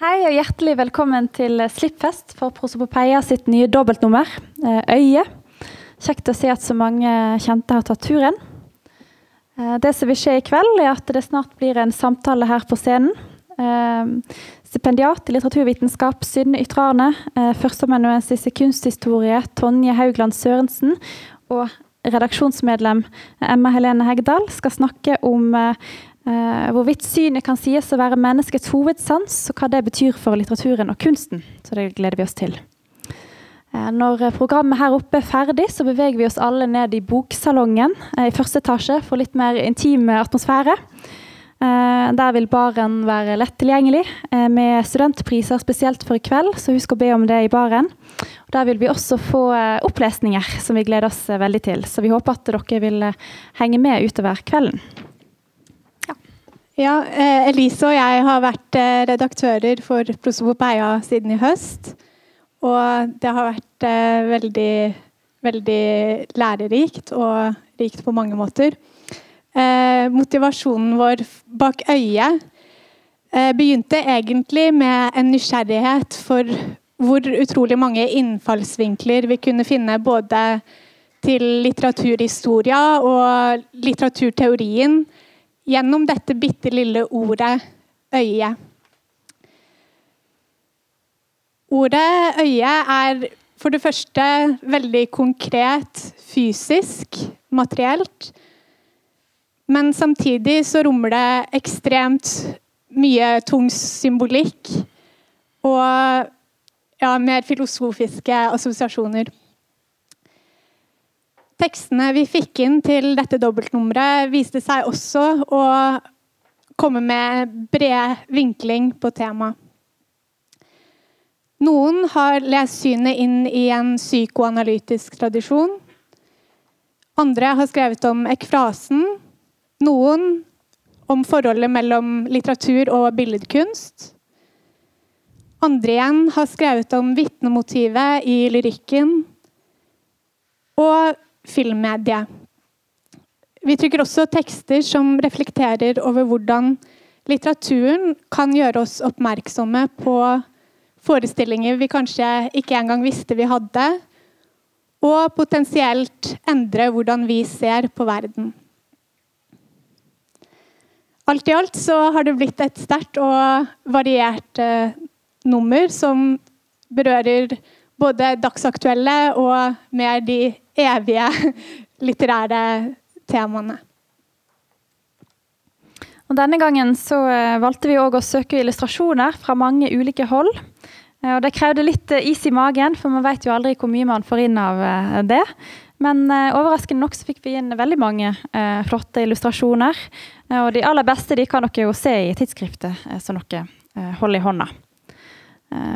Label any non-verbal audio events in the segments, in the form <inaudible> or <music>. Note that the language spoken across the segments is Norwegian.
Hei og hjertelig velkommen til Slippfest for Prosopopeia sitt nye dobbeltnummer, eh, Øye. Kjekt å se at så mange kjente har tatt turen. Eh, det som vil skje i kveld, er at det snart blir en samtale her på scenen. Eh, stipendiat i litteraturvitenskap Synne Ytre Arne, førsteamanuensis i kunsthistorie Tonje Haugland Sørensen og redaksjonsmedlem Emma Helene Hegdal skal snakke om hvorvidt synet kan sies å være menneskets hovedsans, og hva det betyr for litteraturen og kunsten. Så det gleder vi oss til. Uh, når programmet her oppe er ferdig, så beveger vi oss alle ned i boksalongen uh, i første etasje for litt mer intim atmosfære. der vil baren være lett tilgjengelig, med studentpriser spesielt for i kveld, så husk å be om det i baren. Og der vil vi også få opplesninger, som vi gleder oss veldig til. Så vi håper at dere vil henge med utover kvelden. Ja, eh, Elise og jeg har vært eh, redaktører for Prosopopeia siden i høst. Og det har vært eh, veldig, veldig lærerikt og rikt på mange måter. motivasjonen vår bak øyet begynte egentlig med en nysgjerrighet for hvor utrolig mange innfallsvinkler vi kunne finne både til litteraturhistoria og litteraturteorien gjennom dette bitte lille ordet øye. Ordet øye er for det første veldig konkret, fysisk, materielt. Men samtidig så rommer det ekstremt mye tung symbolikk og ja, mer filosofiske assosiasjoner. Tekstene vi fikk inn til dette dobbeltnummeret, viste seg også å komme med bred vinkling på temaet. Noen har lest synet inn i en psykoanalytisk tradisjon. Andre har skrevet om ekfrasen. Noen om forholdet mellom litteratur og billedkunst. Andre igjen har skrevet om vitnemotivet i lyrikken. Og filmmedie. Vi trykker også tekster som reflekterer over hvordan litteraturen kan gjøre oss oppmerksomme på forestillinger vi kanskje ikke engang visste vi hadde, og potensielt endre hvordan vi ser på verden. Alt i alt så har det blitt et sterkt og variert eh, nummer som berører både dagsaktuelle og mer de evige litterære temaene. Og denne gangen eh, valgte vi å søke illustrasjoner fra mange ulike hold. Eh, og det krevde litt eh, is i magen, for man vet jo aldri hvor mye man får inn av det. Men overraskende nok så fikk vi inn veldig mange flotte illustrasjoner. og de aller beste de kan dere jo se i tidsskriftet som dere holder i hånda.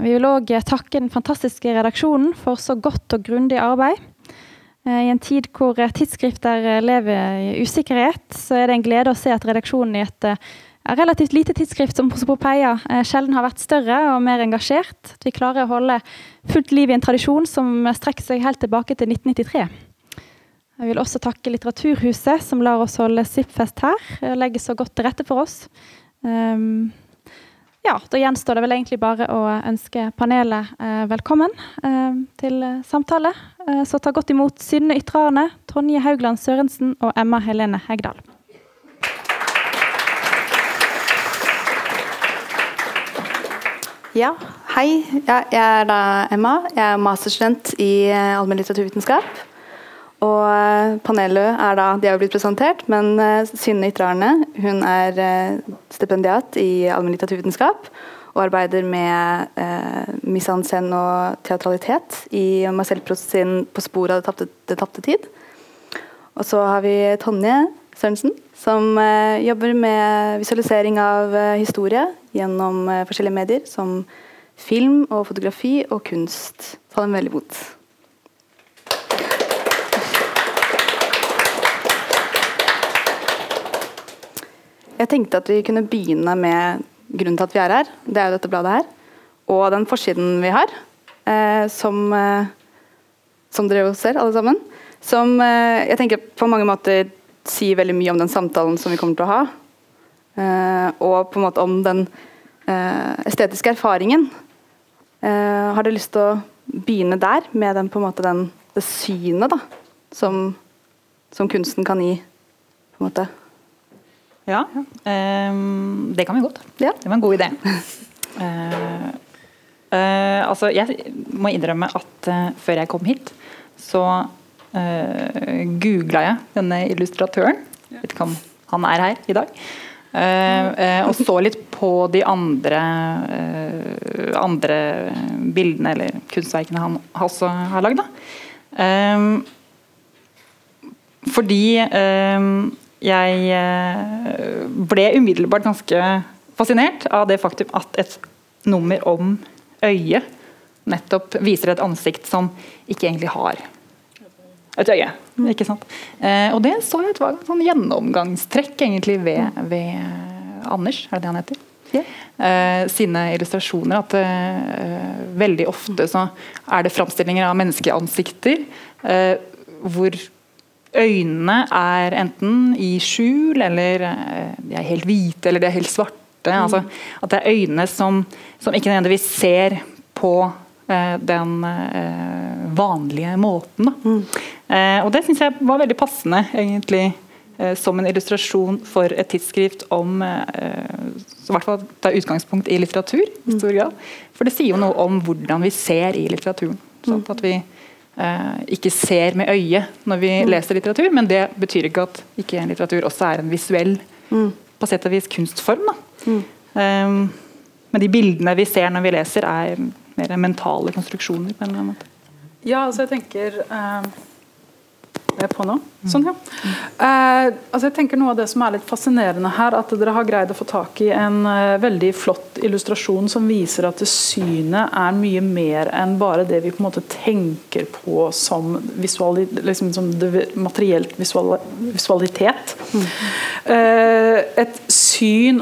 Vi vil òg takke den fantastiske redaksjonen for så godt og grundig arbeid. Eh, I en tid hvor tidsskrifter lever i usikkerhet, så er det en glede å se at redaksjonen i et eh, relativt lite tidsskrift som Prosopopeia sjelden har vært større og mer engasjert. At vi klarer å holde fullt liv i en tradisjon som strekker seg helt tilbake til 1993. Jeg vil også takke Litteraturhuset, som lar oss holde SIP-fest her. og legger så godt til rette for oss. Um, ja, da gjenstår det vel egentlig bare å ønske panelet eh, velkommen eh, til samtale. Eh, så ta godt imot Synne Ytrane, Tonje Haugland Sørensen og Emma Helene Hegdal. Ja, hei. Ja, jeg er da Emma. Jeg er masterstudent i eh, allmenn litteraturvitenskap. Og eh, panelet er da De har jo blitt presentert, men uh, Synne Ytrarne hun er uh, stipendiat i allmenn vitenskap og arbeider med eh, mise og teatralitet i Marcel Proust sin 'På sporet av det tapte, tid'. Og så har vi Tonje Sørensen, som eh, jobber med visualisering av historie gjennom forskjellige medier, som film og fotografi og kunst. Ta dem vel imot. Jeg tenkte at vi kunne begynne med grunnen til at vi er her. Det er jo dette bladet her. Og den forsiden vi har, eh, som, eh, som dere jo ser, alle sammen. Som eh, jeg tenker på mange måter sier veldig mye om den samtalen som vi kommer til å ha. Eh, og på en måte om den eh, estetiske erfaringen. Eh, har dere lyst til å begynne der, med den, på en måte, den, det synet da, som, som, kunsten kan gi? på en måte? Ja, um, det kan vi godt. Ja. Det var en god idé. uh, uh, altså, jeg må innrømme at uh, før jeg kom hit, så uh, googla jeg denne illustratøren. Ja. vet ikke om han er her i dag. og så litt på de andre, andre bildene eller kunstverkene han også har lagd. fordi jeg eh, ble umiddelbart ganske fascinert av det faktum at et nummer om øyet nettopp viser et ansikt som ikke egentlig har et øye. ikke sant? Eh, og det så jeg var et sånn gjennomgangstrekk egentlig ved, ved Anders, er det det han heter? Yeah. Sine illustrasjoner. At eh, veldig ofte så er det framstillinger av menneskeansikter hvor øynene er enten i skjul, eller eh, de er helt hvite, eller de er helt svarte. Mm. Altså, at det er øynene som, som ikke nødvendigvis ser på eh, den eh, vanlige måten. Mm. Eh, og det syns jeg var veldig passende, egentlig, eh, som en illustrasjon for et tidsskrift om eh, så i hvert fall tar utgangspunkt i litteratur. i stor grad. For det sier jo noe om hvordan vi ser i litteraturen. Sånn at vi ikke ser med øyet når vi mm. leser litteratur, men det betyr ikke at ikke en litteratur også er en visuell, mm. på sett og vis kunstform. Mm. Um, men de bildene vi ser når vi leser, er mer mentale konstruksjoner. på en eller annen måte. Ja, altså jeg tenker uh, Er jeg på nå? Sånn, ja. Uh, altså jeg tenker Noe av det som er litt fascinerende her, at dere har greid å få tak i en uh, veldig flott illustrasjon som viser at synet er mye mer enn bare det vi på en måte tenker på som, visual, liksom, som materielt visual, visualitet. Mm. Uh, et syn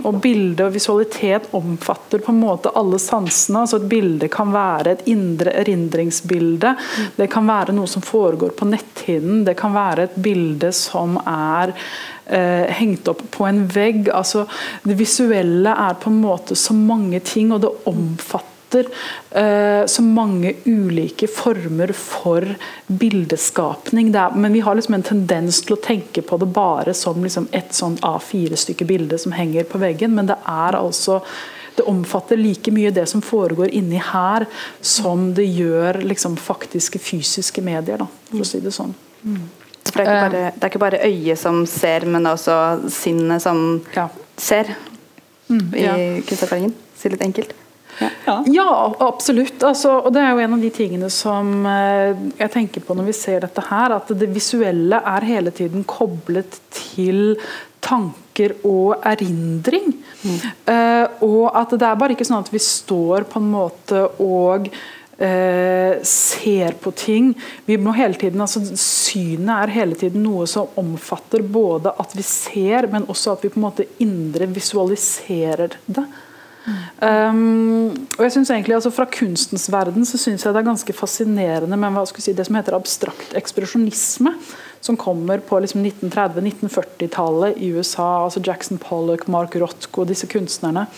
og bilde og visualitet omfatter på en måte alle sansene. altså Et bilde kan være et indre erindringsbilde. Det kan være noe som foregår på netthinnen. Det kan være et bilde som er eh, hengt opp på en vegg. Altså, det visuelle er på en måte så mange ting, og det omfatter eh, så mange ulike former for bildeskapning. Men vi har liksom en tendens til å tenke på det bare som liksom et sånn A4-stykke bilde som henger på veggen, men det er altså det omfatter like mye det som foregår inni her, som det gjør liksom, faktiske fysiske medier, da, for å si det sånn. Mm. Det er, bare, det er ikke bare øyet som ser, men også sinnet som ja. ser mm, i ja. Si litt enkelt. Ja. ja, absolutt. Altså, og Det er jo en av de tingene som eh, jeg tenker på når vi ser dette her, at det visuelle er hele tiden koblet til tanker og erindring. Mm. Uh, og at det er bare ikke sånn at vi står på en måte og eh, ser på ting. Vi må hele tiden, altså Synet er hele tiden noe som omfatter både at vi ser, men også at vi på en måte indre visualiserer det. Um, og jeg synes egentlig altså Fra kunstens verden så synes jeg det er ganske fascinerende med hva si, det som heter abstrakt ekspresjonisme. Som kommer på liksom 1930-1940-tallet i USA. altså Jackson Pollock, Mark Rothko, disse kunstnerne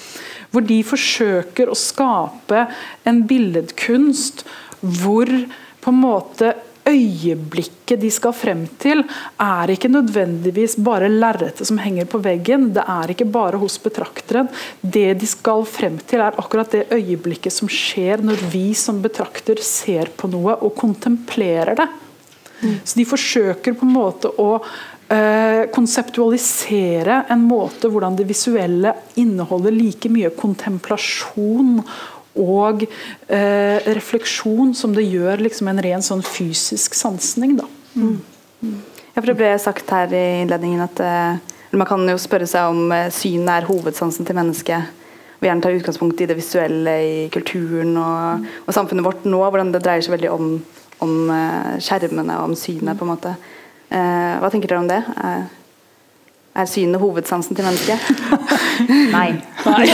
hvor de forsøker å skape en billedkunst hvor på en måte øyeblikket de skal frem til, er ikke nødvendigvis bare lerretet som henger på veggen. Det er ikke bare hos betrakteren. Det de skal frem til, er akkurat det øyeblikket som skjer når vi som betrakter ser på noe og kontemplerer det. Mm. Så de forsøker på en måte å Eh, konseptualisere en måte hvordan det visuelle inneholder like mye kontemplasjon og eh, refleksjon som det gjør liksom en ren sånn fysisk sansning. Da. Mm. Ja, for Det ble sagt her i innledningen at eh, man kan jo spørre seg om eh, synet er hovedsansen til mennesket. Og gjerne tar utgangspunkt i det visuelle i kulturen og, og samfunnet vårt nå. Hvordan det dreier seg veldig om, om eh, skjermene og om synet. på en måte. Eh, hva tenker dere om det? Er, er synet hovedsansen til mennesket? <laughs> <laughs> nei. nei.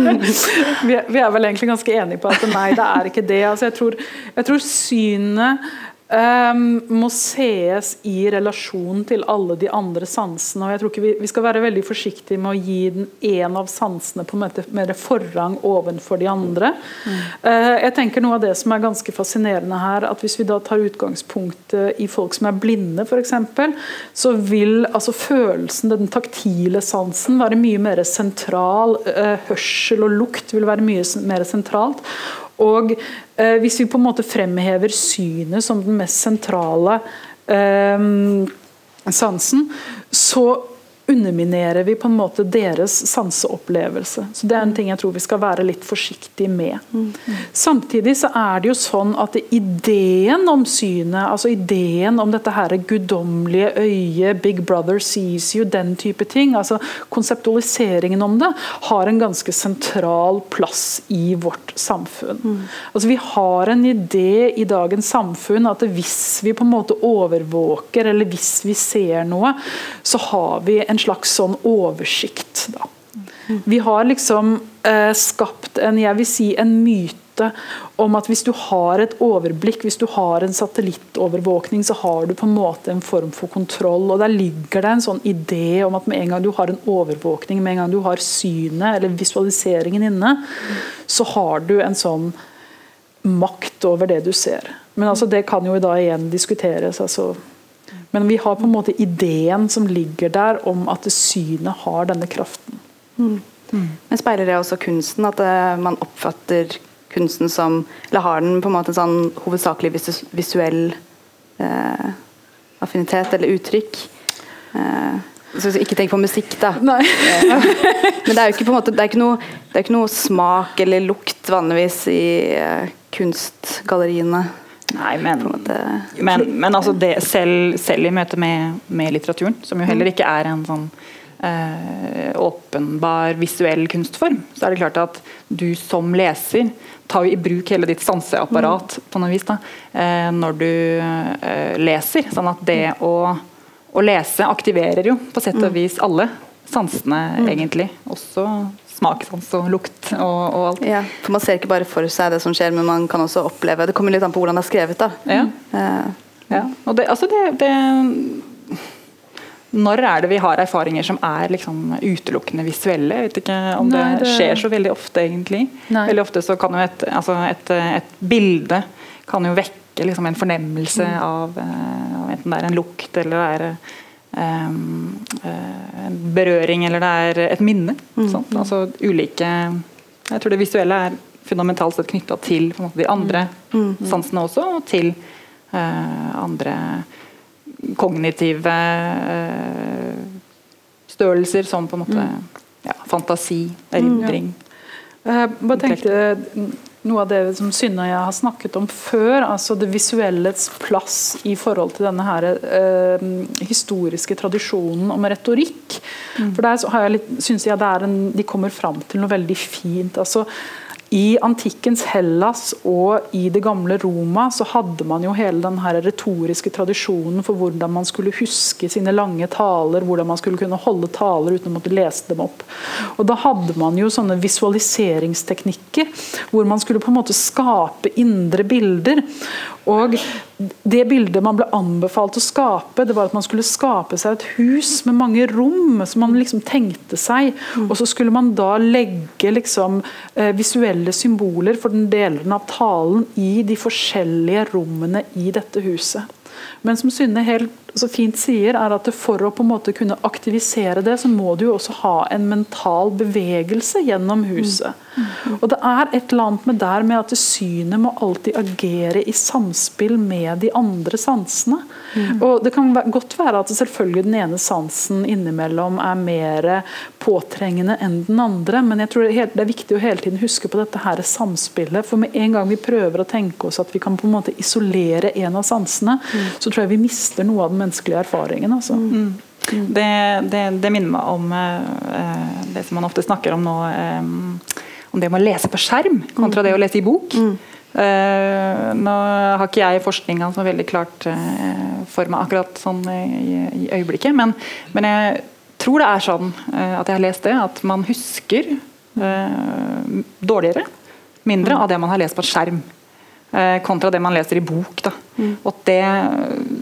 <laughs> vi, vi, er vel egentlig ganske enige på at nei, det er ikke det. Altså, jeg, tror, jeg tror synet Um, må ses i relasjon til alle de andre sansene. og jeg tror ikke Vi, vi skal være veldig forsiktige med å gi den én av sansene på en måte mer forrang ovenfor de andre. Mm. Uh, jeg tenker Noe av det som er ganske fascinerende her, at hvis vi da tar utgangspunkt i folk som er blinde, f.eks., så vil altså følelsen, den taktile sansen, være mye mer sentral. Uh, hørsel og lukt vil være mye mer sentralt. Og eh, hvis vi på en måte fremhever synet som den mest sentrale eh, sansen, så underminerer vi på en måte deres sanseopplevelse. Så Det er en ting jeg tror vi skal være litt forsiktige med. Mm. Samtidig så er det jo sånn at ideen om synet, altså ideen om dette her guddommelige øyet, Big Brother sees you, den type ting, altså konseptualiseringen om det, har en ganske sentral plass i vårt samfunn. Mm. Altså Vi har en idé i dagens samfunn at hvis vi på en måte overvåker, eller hvis vi ser noe, så har vi en slags sånn oversikt. Da. Vi har liksom eh, skapt en, jeg vil si, en myte om at hvis du har et overblikk, hvis du har en satellittovervåkning, så har du på en måte en form for kontroll. og Der ligger det en sånn idé om at med en gang du har en overvåkning, med en gang du har synet eller visualiseringen inne, så har du en sånn makt over det du ser. Men altså, det kan jo da igjen diskuteres. altså men vi har på en måte ideen som ligger der om at synet har denne kraften. Mm. Mm. Men Speiler det også kunsten? At uh, man oppfatter kunsten som Eller har den på en måte en sånn hovedsakelig visu visuell uh, affinitet eller uttrykk? Uh, så ikke tenk på musikk, da. Nei. <laughs> Men det er jo ikke, måte, det er ikke, noe, det er ikke noe smak eller lukt vanligvis i kunstgalleriene. Nei, men, men, men altså det, selv, selv, i møte med, med, litteraturen, som jo heller mm. ikke er en sånn eh, åpenbar visuell kunstform, så er det klart at du som leser tar jo i bruk hele ditt sanseapparat mm. på noe vis da, eh, når du eh, leser. Sånn at det mm. å, å, lese aktiverer jo på sett og mm. vis alle sansene, mm. egentlig. Også smakssans og lukt og, og, alt. Ja, for Man ser ikke bare for seg det som skjer, men man kan også oppleve Det kommer litt an på hvordan det er skrevet. da. Ja. Uh, ja. Og det, altså det, det, Når er det vi har erfaringer som er liksom utelukkende visuelle? Jeg vet ikke om Nei, det, skjer så veldig ofte, egentlig. Nei. Veldig ofte så kan jo et, altså et, et bilde kan jo vekke liksom en fornemmelse mm. av uh, enten det er en lukt eller det er um, en berøring eller det er et minne. Mm. Altså ulike Jeg tror det visuelle er fundamentalt sett knytta til måte, de andre mm. mm. sansene også, og til uh, andre kognitive uh, størrelser som på en måte mm. ja, fantasi, erindring. Mm, ja. Jeg bare tenkte noe av det som Synne og jeg har snakket om før, altså det visuelles plass i forhold til denne her, eh, historiske tradisjonen om retorikk. Mm. For der har jeg litt, synes jeg en, De kommer fram til noe veldig fint. altså i antikkens Hellas og i det gamle Roma så hadde man jo hele den her retoriske tradisjonen for hvordan man skulle huske sine lange taler, hvordan man skulle kunne holde taler uten å måtte lese dem opp. Og Da hadde man jo sånne visualiseringsteknikker hvor man skulle på en måte skape indre bilder. Og Det bildet man ble anbefalt å skape, det var at man skulle skape seg et hus med mange rom som man liksom tenkte seg. Og så skulle man da legge liksom eh, visuelle symboler for den delen av talen i de forskjellige rommene i dette huset. Men som Synne helt så fint sier, er at for å på en måte kunne aktivisere det, så må du jo også ha en mental bevegelse gjennom huset. Og det er et eller annet med der med at synet må alltid agere i samspill med de andre sansene. Og Det kan godt være at selvfølgelig den ene sansen innimellom er mer påtrengende enn den andre, men jeg tror det er viktig å hele tiden huske på dette her samspillet. For med en gang vi prøver å tenke oss at vi kan på en måte isolere en av sansene, så tror jeg vi mister noe av den menneskelige erfaringen. Altså. Mm. Mm. Det, det, det, minner meg om eh, det som man ofte snakker om nå, eh, om det med å lese på skjerm kontra det å lese i bok. Mm. Uh, nå har ikke jeg forskninga som er veldig klart uh, for meg akkurat sånn i, i øyeblikket, men, men, jeg tror det er sånn at jeg har lest det, at man husker dårligere, mindre av det man har lest på skjerm. Eh, kontra det man leser i bok. Da. Mm. Og det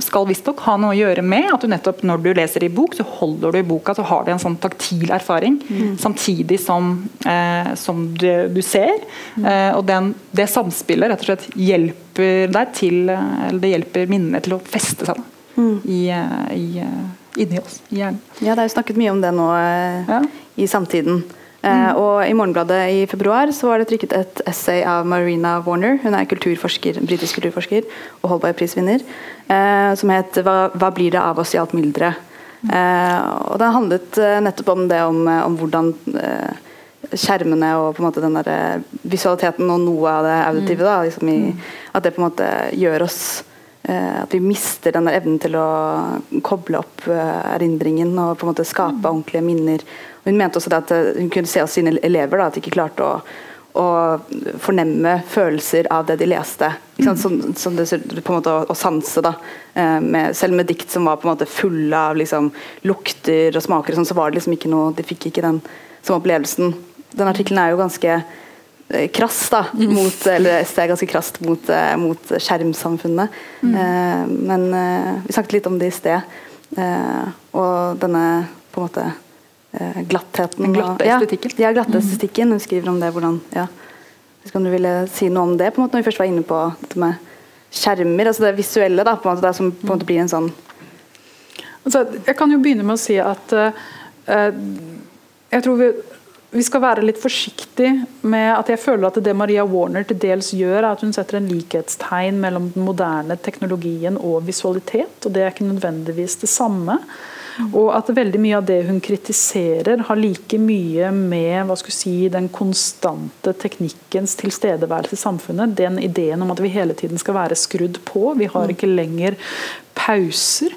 skal visstnok ha noe å gjøre med at du nettopp når du leser i bok, så holder du i boka, så har du en sånn taktil erfaring. Mm. Samtidig som, eh, som du, du, ser. Mm. Eh, og den, det samspillet rett og slett hjelper deg til Eller det hjelper minnene til å feste seg mm. i, eh, i, eh, inni oss. I hjernen. Ja, det er jo snakket mye om det nå ja. i samtiden. Mm. og I Morgenbladet i februar så var det trykket et essay av Marina Warner, hun er kulturforsker, britisk kulturforsker og Holberg-prisvinner, eh, som het 'Hva, hva, blir det av oss i alt mylderet'? Mm. Eh, og Det handlet eh, nettopp om det om, om hvordan eh, skjermene og på en måte den der visualiteten og noe av det auditive, da, liksom i, mm. at det på en måte gjør oss at vi mister den evnen til å koble opp erindringen og på en måte skape ordentlige minner hun mente også at eh, hun kunne se hos sine elever da, at de ikke klarte å, å fornemme følelser av det de leste. Som, som det, på en måte å, å sanse. da eh, med, Selv med dikt som var på en måte fulle av liksom, lukter og smaker, og sånn, så var det liksom ikke noe De fikk ikke den som opplevelsen. Den artikkelen er jo ganske eh, krass da, mot, eller det er ganske krast mot, mot skjermsamfunnet. Mm. Eh, men eh, vi snakket litt om det i sted. Eh, og denne på en måte glattheten. Den glatte estetikken. Ja, ja glatte estetikken. Hun skriver om det. hvordan, ja. Hvis du ville si noe om det på en måte, når vi først var inne på dette med skjermer, altså det visuelle, da, på en måte, det som på en måte blir en sånn altså, Jeg kan jo begynne med å si at uh, jeg tror vi, vi skal være litt forsiktige med at jeg føler at det Maria Warner til dels gjør, er at hun setter en likhetstegn mellom den moderne teknologien og visualitet. og Det er ikke nødvendigvis det samme. Og at veldig mye av det hun kritiserer, har like mye med si, den konstante teknikkens tilstedeværelse i samfunnet. Den ideen om at vi hele tiden skal være skrudd på. Vi har ikke lenger pauser.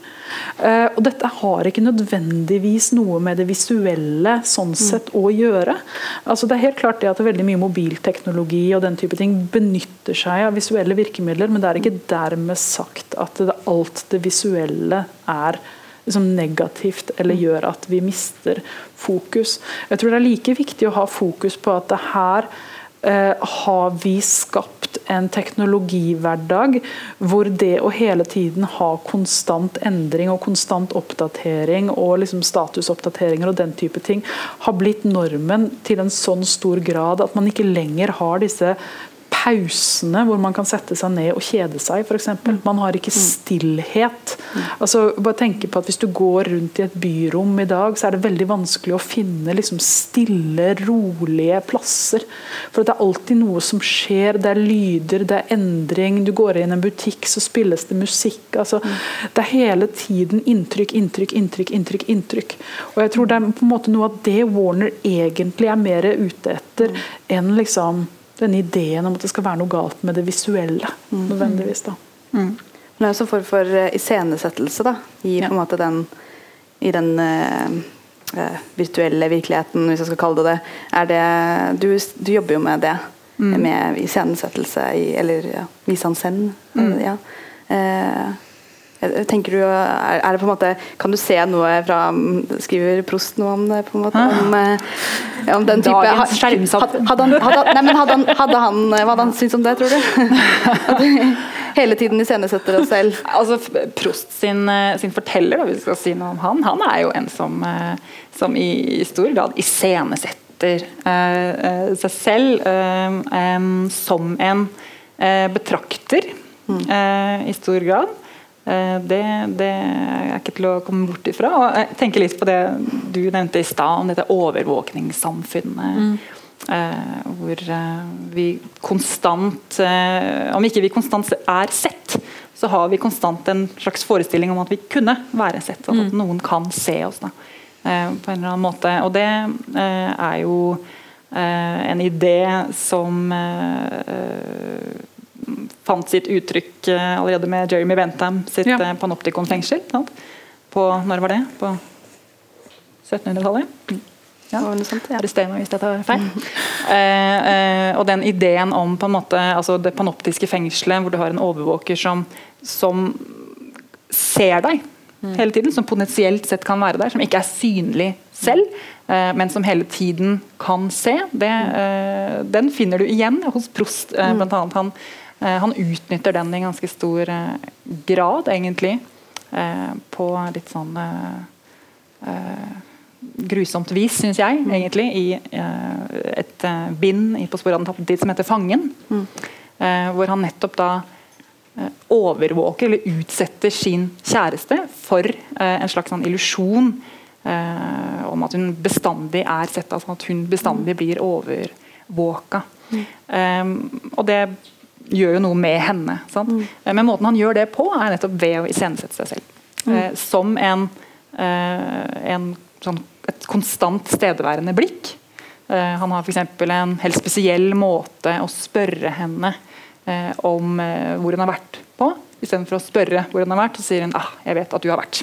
Uh, og dette har ikke nødvendigvis noe med det visuelle sånn sett å gjøre. Altså Det er helt klart det at veldig mye mobilteknologi og den type ting benytter seg av visuelle virkemidler, men det er ikke dermed sagt at det, alt det visuelle er liksom negativt eller gjør at vi mister fokus. Jeg tror det er like viktig å ha fokus på at det her eh, har vi skapt en teknologihverdag hvor det å hele tiden ha konstant endring og konstant oppdatering og liksom statusoppdateringer og den type ting har blitt normen til en sånn stor grad at man ikke lenger har disse pausene hvor man kan sette seg ned og kjede seg, f.eks. Man har ikke stillhet. Altså, bare tenke på at Hvis du går rundt i et byrom i dag, så er det veldig vanskelig å finne liksom, stille, rolige plasser. For det er alltid noe som skjer. Det er lyder, det er endring. Du går inn i en butikk, så spilles det musikk. Altså, det er hele tiden inntrykk, inntrykk, inntrykk, inntrykk. inntrykk. Og jeg tror det er på en måte noe av det Warner egentlig er mer ute etter enn liksom denne ideen om at det skal være noe galt med det visuelle. Mm. nødvendigvis da. Mm. Men det er også en form for uh, iscenesettelse da, i ja. på en måte den, i den uh, uh, virtuelle virkeligheten, hvis jeg skal kalle det det. Er det du, du jobber jo med det, mm. med iscenesettelse, i, eller ja, mise en scène. Mm. Ja. Tenker du, er, det på en måte, Kan du se noe fra Skriver Prost noe om det? på en måte? Om, eh, om den type Dagens. Hadde han, hadde, nei, men hadde han, hadde han, hva hadde han syntes om det, tror du? <laughs> Hele tiden iscenesetter oss selv. Altså, Prost sin, eh, sin forteller, da, hvis vi skal si noe om han, han er jo en som, eh, som i, i stor grad iscenesetter uh, seg selv uh, um, som en uh, betrakter, mm. i stor grad. Eh, det, det, er ikke til å komme bort ifra. Og jeg tenker litt på det du nevnte i stad, om dette overvåkningssamfunnet. Mm. Eh, hvor eh, vi konstant eh, Om ikke vi konstant er sett, så har vi konstant en slags forestilling om at vi kunne være sett. At, mm. noen kan se oss da, eh, på en eller annen måte. Og det eh, er jo en idé som fant sitt uttrykk eh, allerede med Jeremy Bentham sitt ja. Eh, Panoptikon-fengsel. På Når var det? På 1700-tallet? Mm. Ja. Arrester meg hvis jeg tar feil. <laughs> eh, eh, og den ideen om på en måte, altså det panoptiske fengselet, hvor du har en overvåker som, som ser deg mm. hele tiden, som potensielt sett kan være der, som ikke er synlig selv, eh, men som hele tiden kan se, det, mm. den finner du igjen hos Prost. blant annet. Han Eh, han utnytter den i ganske stor eh, grad, egentlig, eh, på litt sånn eh, eh, grusomt vis, syns jeg, egentlig, i eh, et eh, bind i På sporet av den tapte tid som heter 'Fangen'. Eh, hvor han nettopp da eh, overvåker eller utsetter sin kjæreste for eh, en slags sånn illusjon eh, om at hun bestandig er sett, altså at hun bestandig blir overvåka. Eh, og det gjør jo noe med henne. Sant? Eh, Men måten han gjør det på, er nettopp ved å iscenesette seg selv. Eh, som en, eh, en sånn, et konstant stedværende blikk. Eh, han har f.eks. en helt spesiell måte å spørre henne om hvor hun har vært på. Istedenfor å spørre hvor hun har vært, så sier hun ah, 'jeg vet at du har vært'.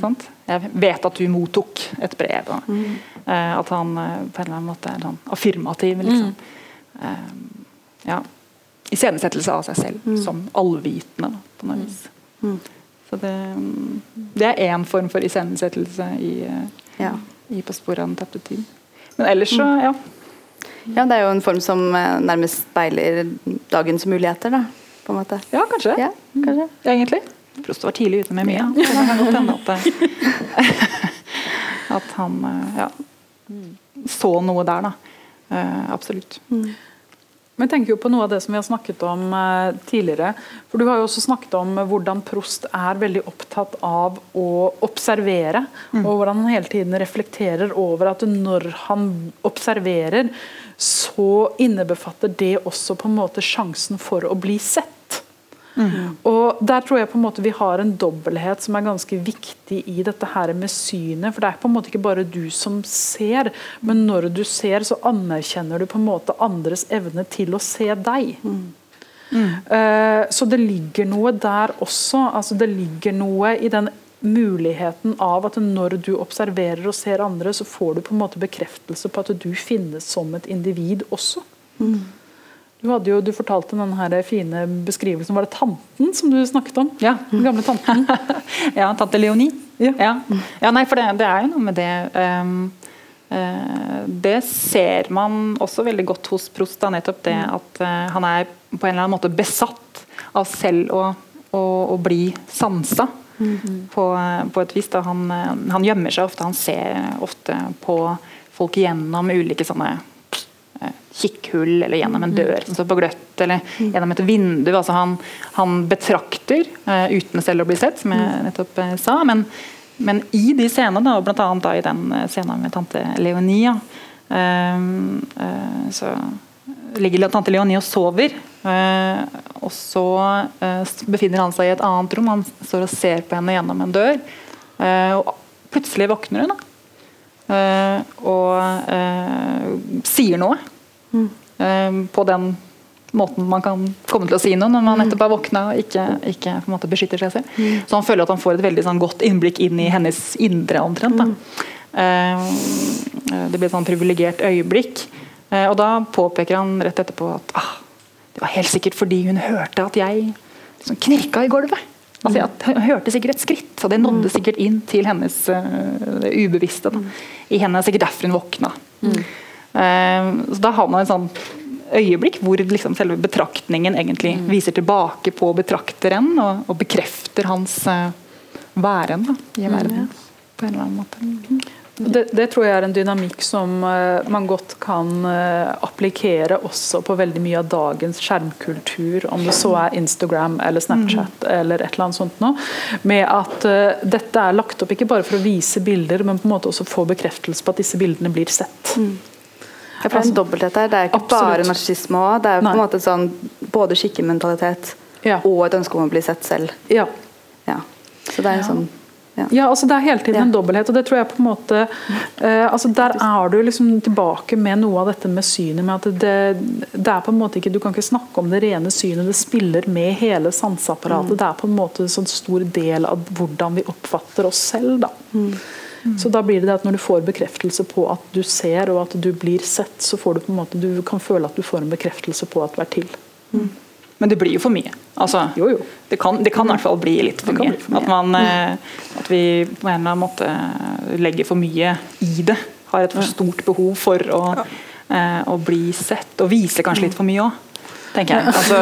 Sant? 'Jeg vet at du mottok et brev'. Og, eh, at han på en eller annen måte er sånn affirmativ. Liksom. Eh, ja. Iscenesettelse av seg selv som allvitende, på noe vis. Så det, mm, det er én form for iscenesettelse i, Ja. i På sporet av den tapte tid. Men ellers så, ja. ja, det er jo en form som eh, nærmest speiler dagens muligheter, da. På en måte. Ja, kanskje. Ja, kanskje. Egentlig. Prost var tidlig ute med mye. Det kan godt hende at, <laughs> at han eh, ja, så noe der, da. Uh, absolutt. Men jeg tenker jo på noe av det som vi har snakket om eh, tidligere. For Du har jo også snakket om hvordan Prost er veldig opptatt av å observere. Og hvordan han hele tiden reflekterer over at når han observerer, så innebefatter det også på en måte sjansen for å bli sett. Og Der tror jeg på en måte vi har en dobbelthet som er ganske viktig i dette her med synet. For det er på en måte ikke bare du som ser, men når du ser, så anerkjenner du på en måte andres evne til å se deg. Eh, så det ligger noe der også. altså Det ligger noe i den muligheten av at når du observerer og ser andre, så får du på en måte bekreftelse på at du finnes som et individ også. Du, jo, du fortalte den her fine beskrivelsen. Var det tanten som du snakket om? Ja. Den gamle tanten. <laughs> ja, tante Leonie. Ja. Ja. Ja, nei, for det, det er jo noe med det um, uh, Det ser man også veldig godt hos Prost. Da, nettopp det at uh, han er på en eller annen måte besatt av selv å, å, å bli sansa. På, eh, på et vis. Da. Han, eh, han gjemmer seg ofte. Han ser ofte på folk gjennom ulike sånne kikkhull eller gjennom en dør som står på gløtt, eller gjennom et vindu. Altså han, han betrakter uh, uten selv å bli sett, som jeg nettopp uh, sa. Men, men i de scenene, da, og bl.a. i den eh, scenen med tante Leonie, ja, eh, eh, så ligger tante Leonie og sover. og så befinner han seg i et annet rom. Han står og ser på henne gjennom en dør. og plutselig våkner hun. da og sier noe. Eh, på den måten man kan komme til å si noe når man nettopp har våkna og ikke, ikke på en måte beskytter seg selv. Så han føler at han får et veldig sånn, godt innblikk inn i hennes indre omtrent. Eh, det blir et sånn privilegert øyeblikk. Eh, og da påpeker han rett etterpå at ah, det var helt sikkert fordi hun hørte at jeg liksom knirka i gulvet. Altså, at Hun hørte sikkert et skritt, og det nådde sikkert inn til hennes uh, ubevisste. Da. I henne er sikkert derfor hun våkna. Eh, så Da har man en sånn øyeblikk hvor liksom selve betraktningen egentlig viser tilbake på betrakteren og, og bekrefter hans eh, væren da, i verden. På en eller annen måte. Det, det tror jeg er en dynamikk som uh, man godt kan uh, applikere også på veldig mye av dagens skjermkultur, om det så er Instagram eller Snapchat eller et eller annet sånt noe. Med at uh, dette er lagt opp ikke bare for å vise bilder, men på en måte også få bekreftelse på at disse bildene blir sett. Ja, for det er en dobbelthet der. Det er ikke Absolutt. bare narsissisme òg. Det er jo på en måte sånn både skikkementalitet Ja. og et ønske om å bli sett selv. Ja. Ja. Så det er en sånn ja. Ja, altså Det er hele tiden Ja. en dobbelthet. og det tror jeg på en måte eh, altså Der er du liksom tilbake med noe av dette med synet. med at det, det er på en måte ikke, Du kan ikke snakke om det rene synet, det spiller med hele sanseapparatet. Det er på en måte en sånn stor del av hvordan vi oppfatter oss selv. da. Så da blir det det at Når du får bekreftelse på at du ser og at du blir sett, så får du på en måte, du kan føle at du får en bekreftelse på at du er til. Men det blir jo for mye. Altså, Jo, jo. Det kan, det kan i hvert fall bli litt for mye. bli for mye. At, man, mm. at vi på en eller annen måte legger for mye i det. Har et for stort behov for å, eh, å bli sett, og vise kanskje litt for mye òg. tenker jeg. Altså,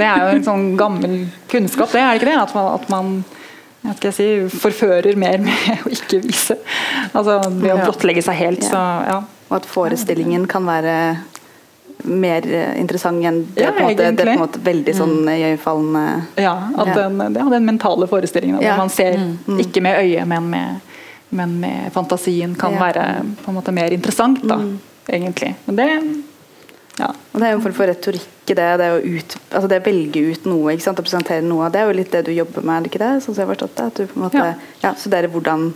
det er jo en sånn gammel kunnskap, det er det ikke det? At man, at man jeg skal si, forfører mer med <laughs> å ikke vise. Altså ved å blottlegge seg helt. Så, ja. Og at forestillingen kan være mer eh, interessant enn det, Ja, på måte, det på en måte veldig sånn iøynefallende Ja, at. Den, ja, den mentale forestillingen Ja. hvor man ser Mm. ikke med øyet, men med, men med fantasien, kan Ja. være på en måte mer interessant, da, Mm. egentlig. Men det ja. Og Det er jo en form for retorikk i det. Det å ut, altså det å velge ut noe ikke sant? og presentere noe. Det er jo litt det du jobber med, er det ikke det? Sånn som jeg har forstått det. At du på en måte Ja. ja. studerer hvordan,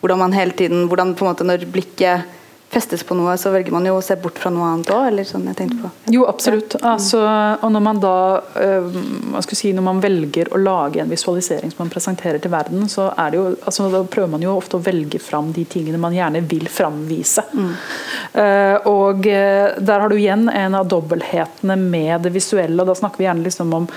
hvordan man hele tiden hvordan på en måte Når blikket festes på noe, så velger man jo å se bort fra noe annet òg, eller sånn jeg tenkte på. Jo, absolutt. Altså, og når man da øh, hva skal jeg si, når man velger å lage en visualisering som man presenterer til verden, så er det jo, altså, da prøver man jo ofte å velge fram de tingene man gjerne vil framvise. Eh, og eh, der har du igjen en av dobbelthetene med det visuelle. og Da snakker vi gjerne liksom om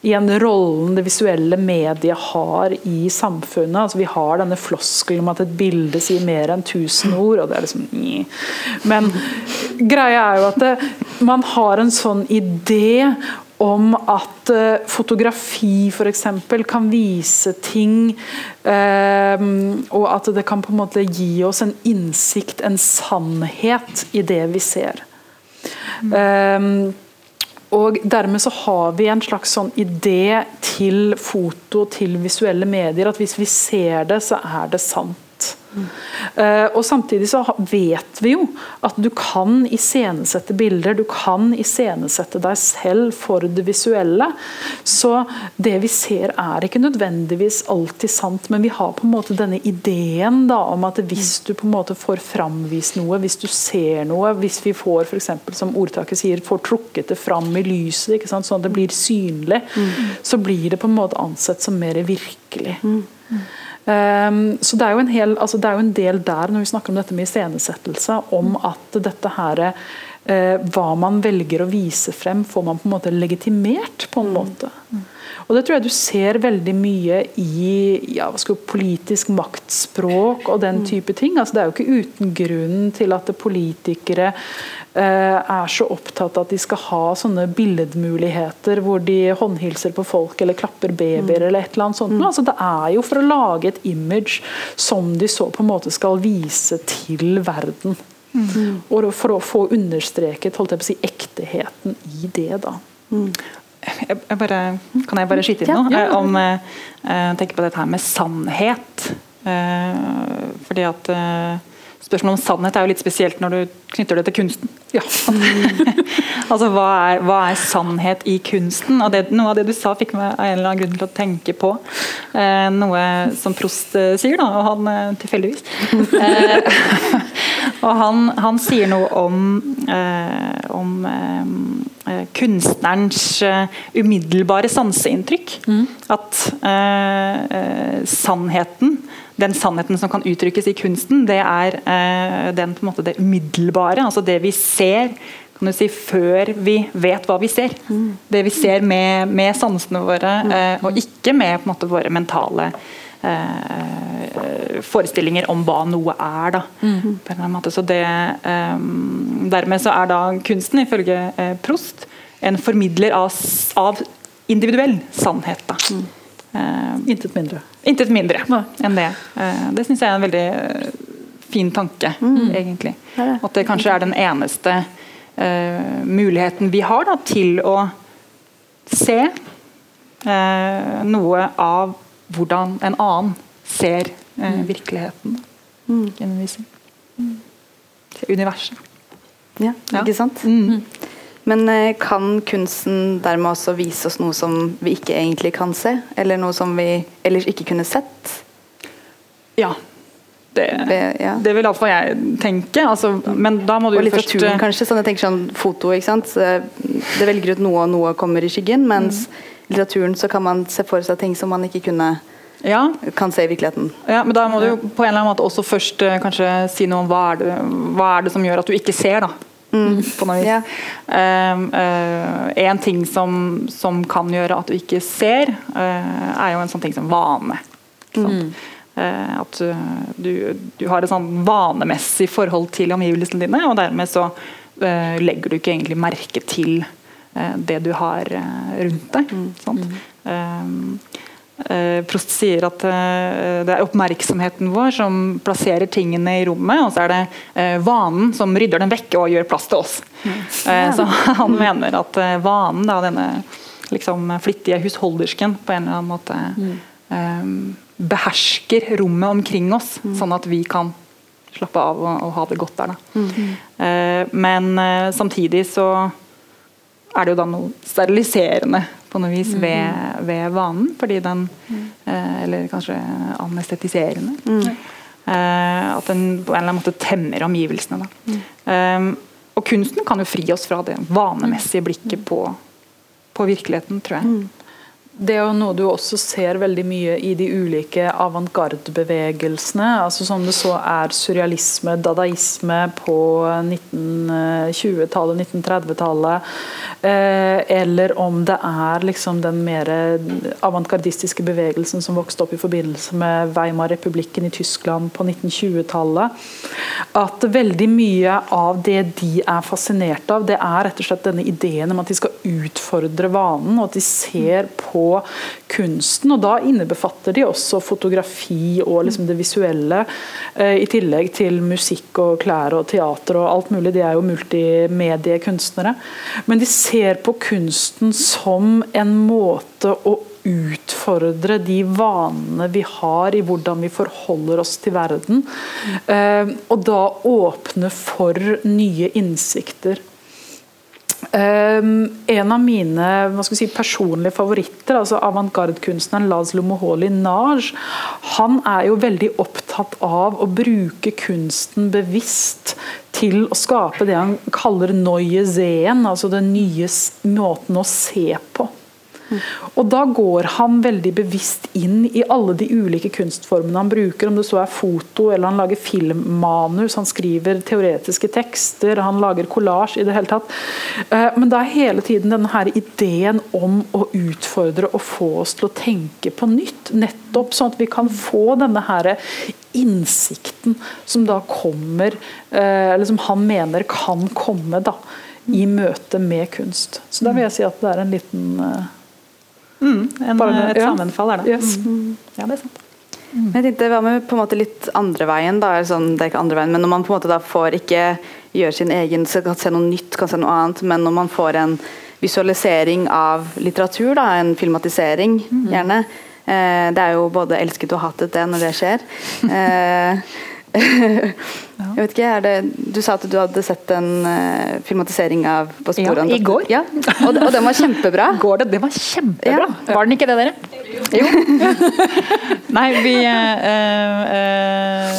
igjen rollen det visuelle mediet har i samfunnet. altså Vi har denne floskelen om at et bilde sier mer enn tusen ord. og det er liksom. Men greia er jo at det, man har en sånn idé om at uh, fotografi f.eks. kan vise ting, eh, og at det kan på en måte gi oss en innsikt, en sannhet, i det vi ser. Eh, og dermed så har vi en slags sånn idé til foto, til visuelle medier, at hvis vi ser det, så er det sant. Eh, og Samtidig så vet vi jo at du kan iscenesette bilder, du kan iscenesette deg selv for det visuelle. Så det vi ser er ikke nødvendigvis alltid sant, men vi har på en måte denne ideen da, om at hvis du på en måte får framvist noe, hvis du ser noe, hvis vi får for eksempel, som ordtaket sier, får trukket det fram i lyset, ikke sant, sånn at det blir synlig, så blir det på en måte ansett som mer virkelig. Um, så det er, jo en hel, altså det er jo en del der når vi snakker om dette med iscenesettelse, om at dette her eh, hva man velger å vise frem, får man på en måte legitimert på en måte. Og Det tror jeg du ser veldig mye i ja, skal, politisk maktspråk og den type ting. Altså, det er jo ikke uten grunn til at politikere er så opptatt av at de skal ha sånne billedmuligheter hvor de håndhilser på folk eller klapper babyer eller et eller annet sånt. Altså, det er jo for å lage et image som de så på en måte skal vise til verden. Og for å få understreket holdt jeg på å si, ekteheten i det. da. jeg, jeg bare, kan jeg bare skyte inn noe? Ja. ja. Om eh, eh, tenker på dette her med sannhet. Eh, fordi at eh, Spørsmålet om sannhet er jo litt spesielt når du knytter det til kunsten. <laughs> altså Hva er, hva er sannhet i kunsten? Og det, Noe av det du sa, fikk meg av en eller annen grunn til å tenke på eh, noe som Prost eh, sier, da, og han eh, tilfeldigvis. <laughs> Og han, han sier noe om, eh, om eh, eh, kunstnerens eh, umiddelbare sanseinntrykk. At eh, eh, sannheten, den sannheten som kan uttrykkes i kunsten, det er eh, den, måte, det umiddelbare. Altså det vi ser kan du si, før vi vet hva vi ser. Det vi ser med, med sansene våre, eh, og ikke med måte, våre mentale eh, forestillinger om hva noe er. Da, på en eller annen måte. Så det, eh, dermed så er da kunsten, ifølge eh, Prost, en formidler av, av individuell sannhet. Da. Eh, Intet mindre. Intet mindre Nei. enn det. Eh, Det syns jeg er en veldig eh, fin tanke, egentlig. Det er det. At det kanskje er den eneste eh, muligheten vi har da, til å se eh, noe av hvordan en annen ser eh, virkeligheten. Mm. mm. Universet. Ja, Ja. ikke sant? Mm. Men eh, kan kunsten dermed også vise oss noe som vi ikke egentlig kan se? Eller noe som vi ellers ikke kunne sett? Ja. Det, ja. det vil iallfall jeg tenke. Altså, men da må du Og jo først litteraturen eh, kanskje, sånn jeg tenker sånn foto, ikke sant? Det velger ut noe, og noe kommer i skyggen, mens Mm. I litteraturen så kan man se for seg ting som man ikke kunne, Ja, kan se i virkeligheten. Ja, men da må du jo på en eller annen måte også først eh, kanskje si noe om hva er, det, hva er det som gjør at du ikke ser, da. På noe vis. Yeah. Um, uh, en ting som, som kan gjøre at du ikke ser, uh, er jo en sånn ting som vane. Ikke sant? Eh, at uh, du, du har et sånn vanemessig forhold til omgivelsene dine, og dermed så legger du ikke egentlig merke til eh, det du har eh, rundt deg. Mm. Um, eh, Prost sier at eh, det er oppmerksomheten vår som plasserer tingene i rommet, og så er det eh, vanen som rydder dem vekk og gjør plass til oss. Mm. så han mener at eh, vanen, da, denne liksom, flittige husholdersken, på en eller annen måte mm. behersker rommet omkring oss, sånn at vi kan slappe av og, og ha det godt der. Da. Eh, men eh, samtidig så er det jo da noe steriliserende på noe vis ved, ved vanen, fordi den eh, Eller kanskje anestetiserende. Eh, at den på en eller annen måte temmer omgivelsene. Da. Eh, og kunsten kan jo fri oss fra det vanemessige blikket på, på virkeligheten, tror jeg. Det er jo noe du også ser veldig mye i de ulike avantgarde-bevegelsene. altså Som det så er surrealisme, dadaisme på 1920-tallet, 1930-tallet. Eh, eller om det er liksom den mer avantgardistiske bevegelsen som vokste opp i forbindelse med Weimar-republikken i Tyskland på 1920-tallet. At veldig mye av det de er fascinert av, det er rett og slett denne ideen om at de skal utfordre vanen, og at de ser på kunsten. og Da innebefatter de også fotografi og liksom det visuelle, eh, i tillegg til musikk og klær og teater og alt mulig. De er jo multimediekunstnere. Men de ser på kunsten som en måte å utfordre de vanene vi har i hvordan vi forholder oss til verden. Eh, og da åpne for nye innsikter. Um, en av mine si, personlige favoritter, altså avantgarde-kunstneren Laszlo Moholi Naj, han er jo veldig opptatt av å bruke kunsten bevisst til å skape det han kaller neue sehen, altså den nye måten å se på. Og Da går han veldig bevisst inn i alle de ulike kunstformene han bruker, om det så er foto eller han lager filmmanus, han skriver teoretiske tekster, han lager kollasj i det hele tatt. Eh, Men da er hele tiden denne her ideen om å utfordre og få oss til å tenke på nytt. Nettopp sånn at vi kan få denne her innsikten som da kommer, eh, eller som han mener kan komme da, i møte med kunst. Så da vil jeg si at det er en liten eh, Mm, en, Bare- et ja. sammenfall er det. Yes. Mm. Ja, det er sant. Mm. jeg tenkte, Hva med på en måte litt andre veien? da, sånn, det er ikke andre veien, men Når man på en måte da får ikke gjøre sin egen, så kan se noe nytt, kan se noe annet, men når man får en visualisering av litteratur, da, en filmatisering gjerne eh, Det er jo både elsket og hatet det når det skjer. <laughs> Eh, <laughs> jeg vet ikke, det, Du sa at du hadde sett en uh, filmatisering av På Ja, sporene. i går. Ja, og, og den var kjempebra. <laughs> Går det? Det var kjempebra! Ja. Var den ikke det, dere? Jo. <laughs> Nei, vi uh, uh,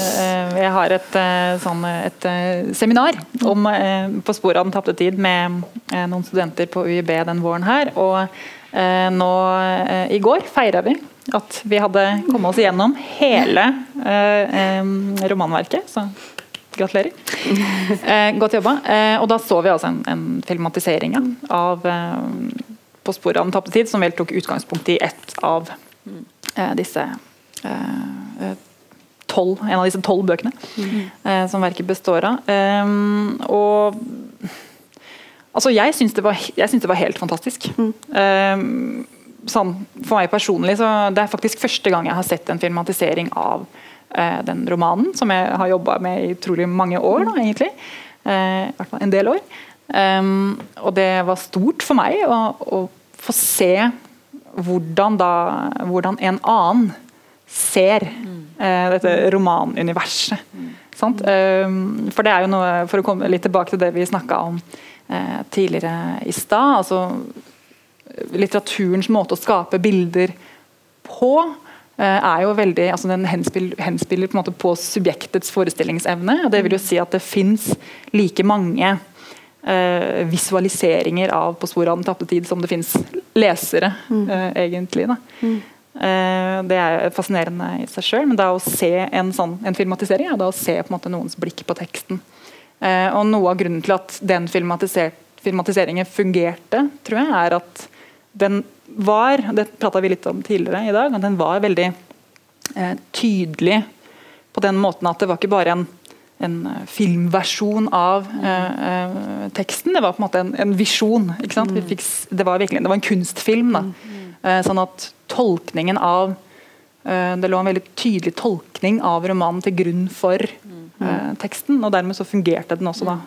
Jeg har et, sånn, et seminar om På sporet av den tapte tid med noen studenter på UiB den våren her. Og nå i går feira vi at vi hadde kommet oss igjennom hele eh, romanverket. Så gratulerer. Eh, godt jobba. Eh, og da så vi altså en, en filmatisering av eh, På sporet av den tapte tid, som vel tok utgangspunkt i ett av eh, disse eh, tolv, en av disse tolv bøkene eh, som verket består av. Og altså, jeg syns det, var- det var helt fantastisk. Eh, sånn, for meg personlig så det er faktisk første gang jeg har sett en filmatisering av eh, den romanen, som jeg har jobba med i utrolig mange år, da, egentlig. Eh, I hvert fall en del år. Um, og det var stort for meg å, å få se hvordan, da, hvordan en annen ser eh, dette romanuniverset. Sant? Um, for det er jo noe, for å komme litt tilbake til det vi snakka om eh, tidligere i stad. altså litteraturens måte å skape bilder på eh, er jo veldig, altså Den henspiller, henspiller på, på subjektets forestillingsevne. og Det vil jo si at det fins like mange eh, visualiseringer av 'På sporet av den tapte tid' som det fins lesere, eh, egentlig. da. Eh, det er fascinerende i seg sjøl, men da å se en sånn en filmatisering er da å se på en måte noens blikk på teksten. Eh, og Noe av grunnen til at den filmatiseringen fungerte, tror jeg, er at den var det prata vi litt om tidligere i dag, at den var veldig eh, tydelig på den måten at det var ikke bare en, en eh, filmversjon av eh, eh, teksten. Det var på en måte en, en visjon. ikke sant? Vi fikk, det, var virkelig, det var en kunstfilm. da. Eh, sånn at tolkningen av eh, Det lå en veldig tydelig tolkning av romanen til grunn for eh, teksten. Og dermed så fungerte den også da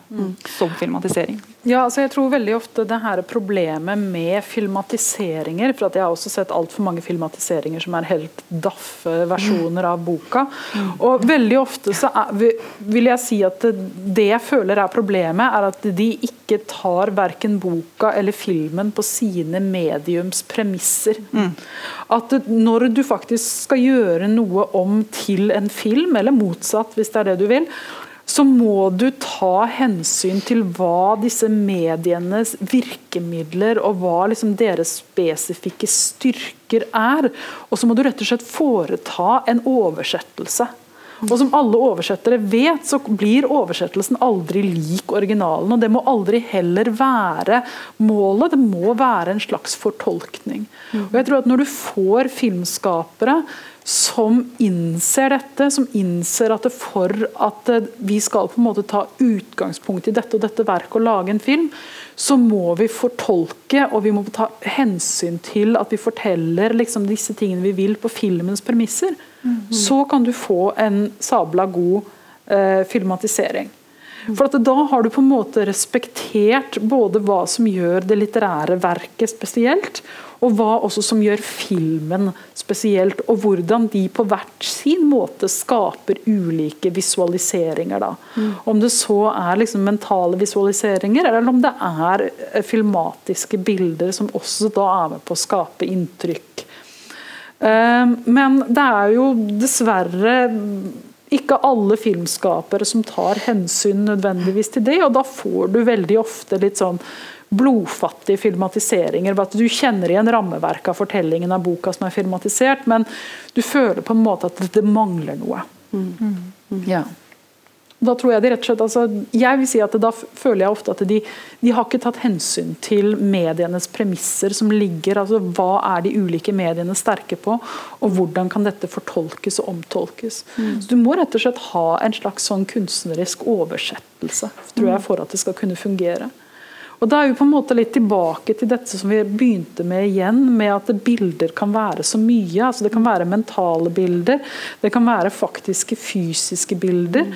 som filmatisering. Ja, altså jeg tror veldig ofte det her problemet med filmatiseringer For at jeg har også sett altfor mange filmatiseringer som er helt daffe versjoner av boka. Og veldig ofte så er, vil- jeg si at det, det jeg føler er problemet, er at de ikke tar verken boka eller filmen på sine mediums premisser. At når du faktisk skal gjøre noe om til en film, eller motsatt hvis det er det du vil, så må du ta hensyn til hva disse medienes virkemidler og hva liksom deres spesifikke styrker er. Og så må du rett og slett foreta en oversettelse. Og som alle oversettere vet, så blir oversettelsen aldri lik originalen. Og det må aldri heller være målet, det må være en slags fortolkning. Og jeg tror at når du får filmskapere som innser dette, som innser at det for at eh, vi skal på en måte ta utgangspunkt i dette og dette verket og lage en film, så må vi fortolke og vi må ta hensyn til at vi forteller liksom disse tingene vi vil på filmens premisser. Så kan du få en sabla god eh, filmatisering. For at Da har du på en måte respektert både hva som gjør det litterære verket spesielt, og hva også som gjør filmen spesielt, og hvordan de på hvert sin måte skaper ulike visualiseringer. Da. Om det så er liksom mentale visualiseringer, eller om det er eh, filmatiske bilder som også da er med på å skape inntrykk. Eh, Men det er jo dessverre ikke alle filmskapere som tar hensyn nødvendigvis til det, og da får du veldig ofte litt sånn blodfattige filmatiseringer. At du kjenner igjen rammeverket av fortellingen av boka som er filmatisert, men du føler på en måte at det mangler noe. Ja. Da tror Jeg de rett og slett, altså, jeg vil si at da føler jeg ofte at de, de har ikke tatt hensyn til medienes premisser som ligger. altså Hva er de ulike mediene sterke på, og hvordan kan dette fortolkes og omtolkes. Så Du må rett og slett ha en slags sånn kunstnerisk oversettelse tror jeg, for at det skal kunne fungere. Og Da er vi på en måte litt tilbake til dette som vi begynte med igjen, med at bilder kan være så mye. altså Det kan være mentale bilder, det kan være faktiske fysiske bilder.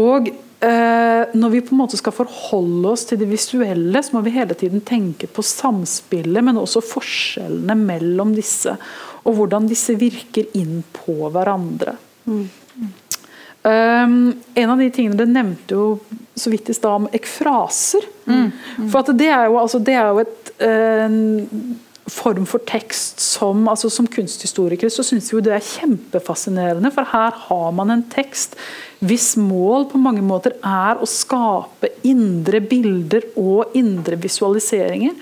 Og eh, når vi på en måte skal forholde oss til det visuelle, så må vi hele tiden tenke på samspillet, men også forskjellene mellom disse. Og hvordan disse virker inn på hverandre. Um, en av de tingene du nevnte jo så vidt i stad om ekfraser. For at det er jo, altså, det er jo et en form for tekst som altså Som kunsthistorikere så syns vi jo det er kjempefascinerende, for her har man en tekst hvis mål på mange måter er å skape indre bilder og indre visualiseringer.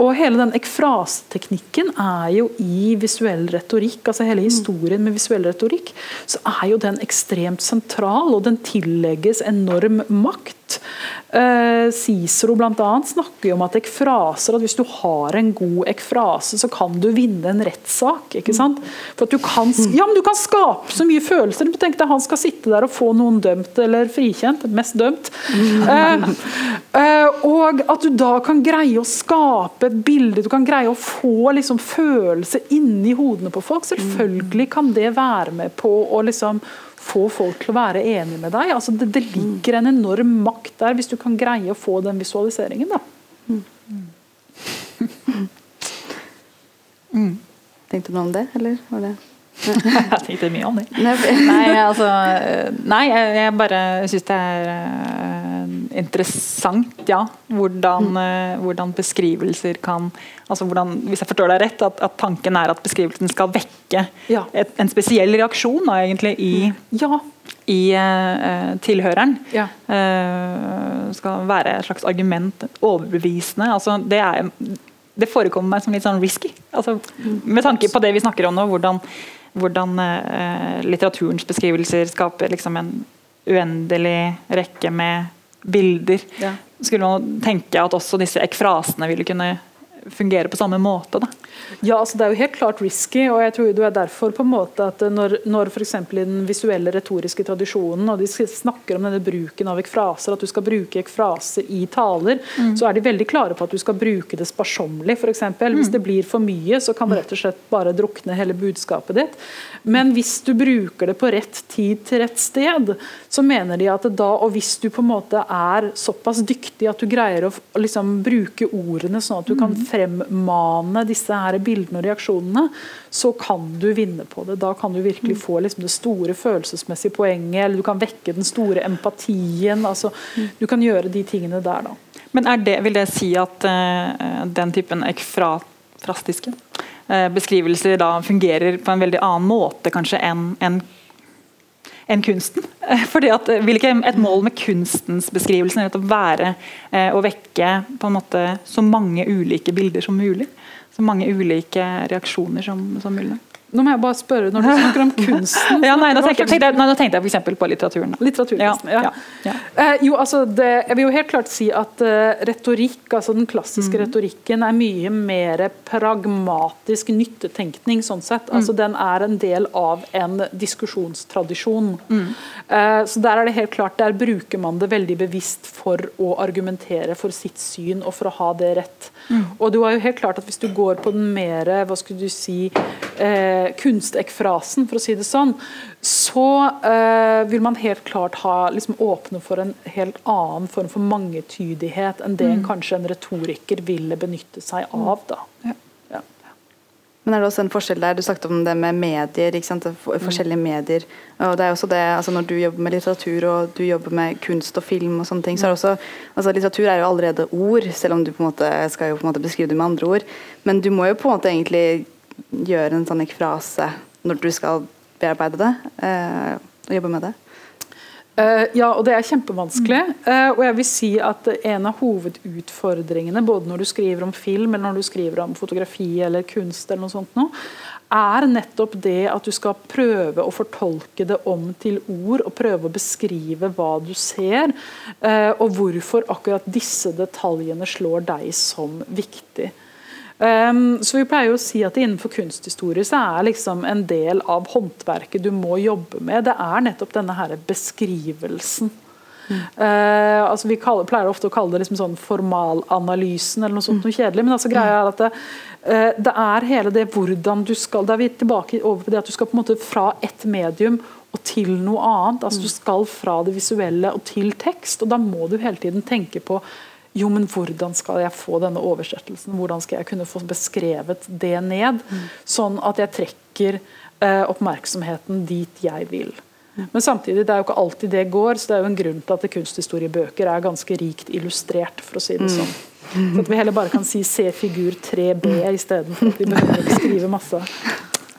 Og hele den ekfraseteknikken er jo i visuell retorikk, altså hele historien med visuell retorikk, så er jo den ekstremt sentral, og den tillegges enorm makt. Uh, Cicero annet snakker jo om at ekfraser, at hvis du har en god ekfrase, så kan du vinne en rettssak. ikke sant? For at du kan, ja, men du kan skape så mye følelser. Tenk deg han skal sitte der og få noen dømt eller frikjent, mest dømt. Eh, eh, og at du da kan greie å skape et bilde, du kan greie å få liksom følelse inni hodene på folk. Selvfølgelig kan det være med på å liksom få folk til å være enige med deg. Altså det, det ligger en enorm makt der, hvis du kan greie å få den visualiseringen. da. Tenkte du noe om det, eller var det Jeg tenkte mye om det. <laughs> Nei, altså Nei, jeg, bare syns det er eh, interessant, ja. Hvordan, eh, hvordan beskrivelser kan altså hvordan, Hvis jeg forstår deg rett, at, at tanken er at beskrivelsen skal vekke Ja. et, en spesiell reaksjon da, egentlig i, Ja. i uh, tilhøreren. Ja. Uh, skal være et slags argument, overbevisende. altså det er det forekommer meg som litt sånn risky. Altså, med tanke på det vi snakker om nå, hvordan, hvordan eh, litteraturens beskrivelser skaper liksom en uendelig rekke med bilder. Ja. Skulle man tenke at også disse ekfrasene ville kunne fungere på samme måte. Da. Ja, altså Det er jo helt klart risky, og jeg tror det er derfor på en måte at når, når f.eks. i den visuelle retoriske tradisjonen og de snakker om denne bruken av ekfraser, at du skal bruke ekfraser i taler, mm. så er de veldig klare på at du skal bruke det sparsommelig. For eksempel. Hvis mm. det blir for mye, så kan det rett og slett bare drukne hele budskapet ditt. Men hvis du bruker det på rett tid til rett sted, så mener de at da, og hvis du på en måte er såpass dyktig at du greier å liksom, bruke ordene sånn at du kan mm. Fremmane disse her bildene og reaksjonene, så kan du vinne på det. Da kan du virkelig mm. få liksom, det store følelsesmessige poenget, eller du kan vekke den store empatien. altså Du kan gjøre de tingene der, da. Men det, vil det si at uh, den typen ekfrastiske uh, beskrivelser da fungerer på en veldig annen måte kanskje enn en enn kunsten. Fordi at, vil ikke Et mål med kunstens beskrivelse være eh, å vekke på en måte så mange ulike bilder som mulig så mange ulike reaksjoner som, som mulig. Nå må jeg bare spørre, når du snakker om kunsten <laughs> ja, nei, Nå tenkte, tenkte, nei, nå tenkte jeg f.eks. på litteraturen. Litteraturkunsten, ja. ja, ja. Eh, jo, altså det, jeg vil jo helt klart si at uh, retorikk, altså den klassiske mm. retorikken, er mye mer pragmatisk nyttetenkning. sånn sett. Mm. Altså Den er en del av en diskusjonstradisjon. Mm. Uh, så Der er det helt klart, der bruker man det veldig bevisst for å argumentere for sitt syn og for å ha det rett. Mm. Og du har jo helt klart at Hvis du går på den mer hva skulle du si, eh, kunstekfrasen, for å si det sånn, så eh, vil man helt klart ha, liksom, åpne for en helt annen form for mangetydighet enn det mm. kanskje en retoriker ville benytte seg av. da. Ja. Men er det også en forskjell der? Du snakket om det med medier. ikke sant? Forskjellige medier. Og det er også det, altså Når du jobber med litteratur og du jobber med kunst og film, og sånne ting, så er det også altså Litteratur er jo allerede ord, selv om du på en måte skal jo på en måte beskrive det med andre ord. Men du må jo på en måte egentlig gjøre en sånn ekfrase når du skal bearbeide det eh, og jobbe med det. Uh, ja, og det er kjempevanskelig. Uh, og jeg vil si at en av hovedutfordringene, både når du skriver om film, eller når du skriver om fotografi eller kunst, eller noe sånt nå, er nettopp det at du skal prøve å fortolke det om til ord, og prøve å beskrive hva du ser, uh, og hvorfor akkurat disse detaljene slår deg som viktig. Um, så vi pleier jo å si at Innenfor kunsthistorie så er liksom en del av håndverket du må jobbe med, det er nettopp denne her beskrivelsen. Mm. Uh, altså vi kaller, pleier ofte å kalle det liksom sånn formalanalysen eller noe sånt noe kjedelig. Men altså greia er at det, uh, det, er hele det hvordan du skal Da er vi tilbake over på det at du skal på en måte fra ett medium og til noe annet. altså Du skal fra det visuelle og til tekst. og Da må du hele tiden tenke på jo, men hvordan skal jeg få denne oversettelsen? Hvordan skal jeg kunne få beskrevet det ned? Mm. Sånn at jeg trekker eh, oppmerksomheten dit jeg vil. Mm. Men samtidig, det er jo ikke alltid det går, så det er jo en grunn til at kunsthistoriebøker er ganske rikt illustrert, for å si det mm. sånn. Så at vi heller bare kan si C figur 3B istedenfor at vi behøver ikke skrive masse.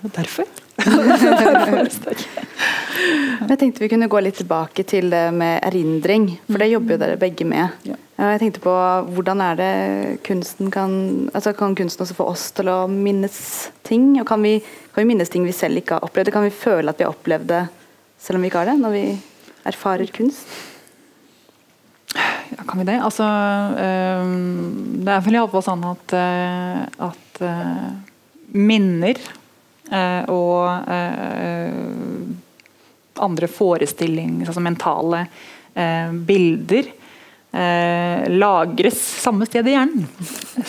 Derfor? <laughs> jeg tenkte vi kunne gå litt tilbake til det med erindring, for det jobber jo dere begge med. Jeg tenkte på Hvordan er det kunsten kan altså Kan kunsten også få oss til å minnes ting? Og kan vi, kan vi minnes ting vi selv ikke har opplevd? Kan vi føle at vi har opplevd det selv om vi ikke har det, når vi erfarer kunst? Ja, kan vi det? Altså øh, Det er vel iallfall sånn at, øh, at øh, minner Eh, og eh, andre forestillinger, altså mentale eh, bilder. Eh, lagres samme sted i hjernen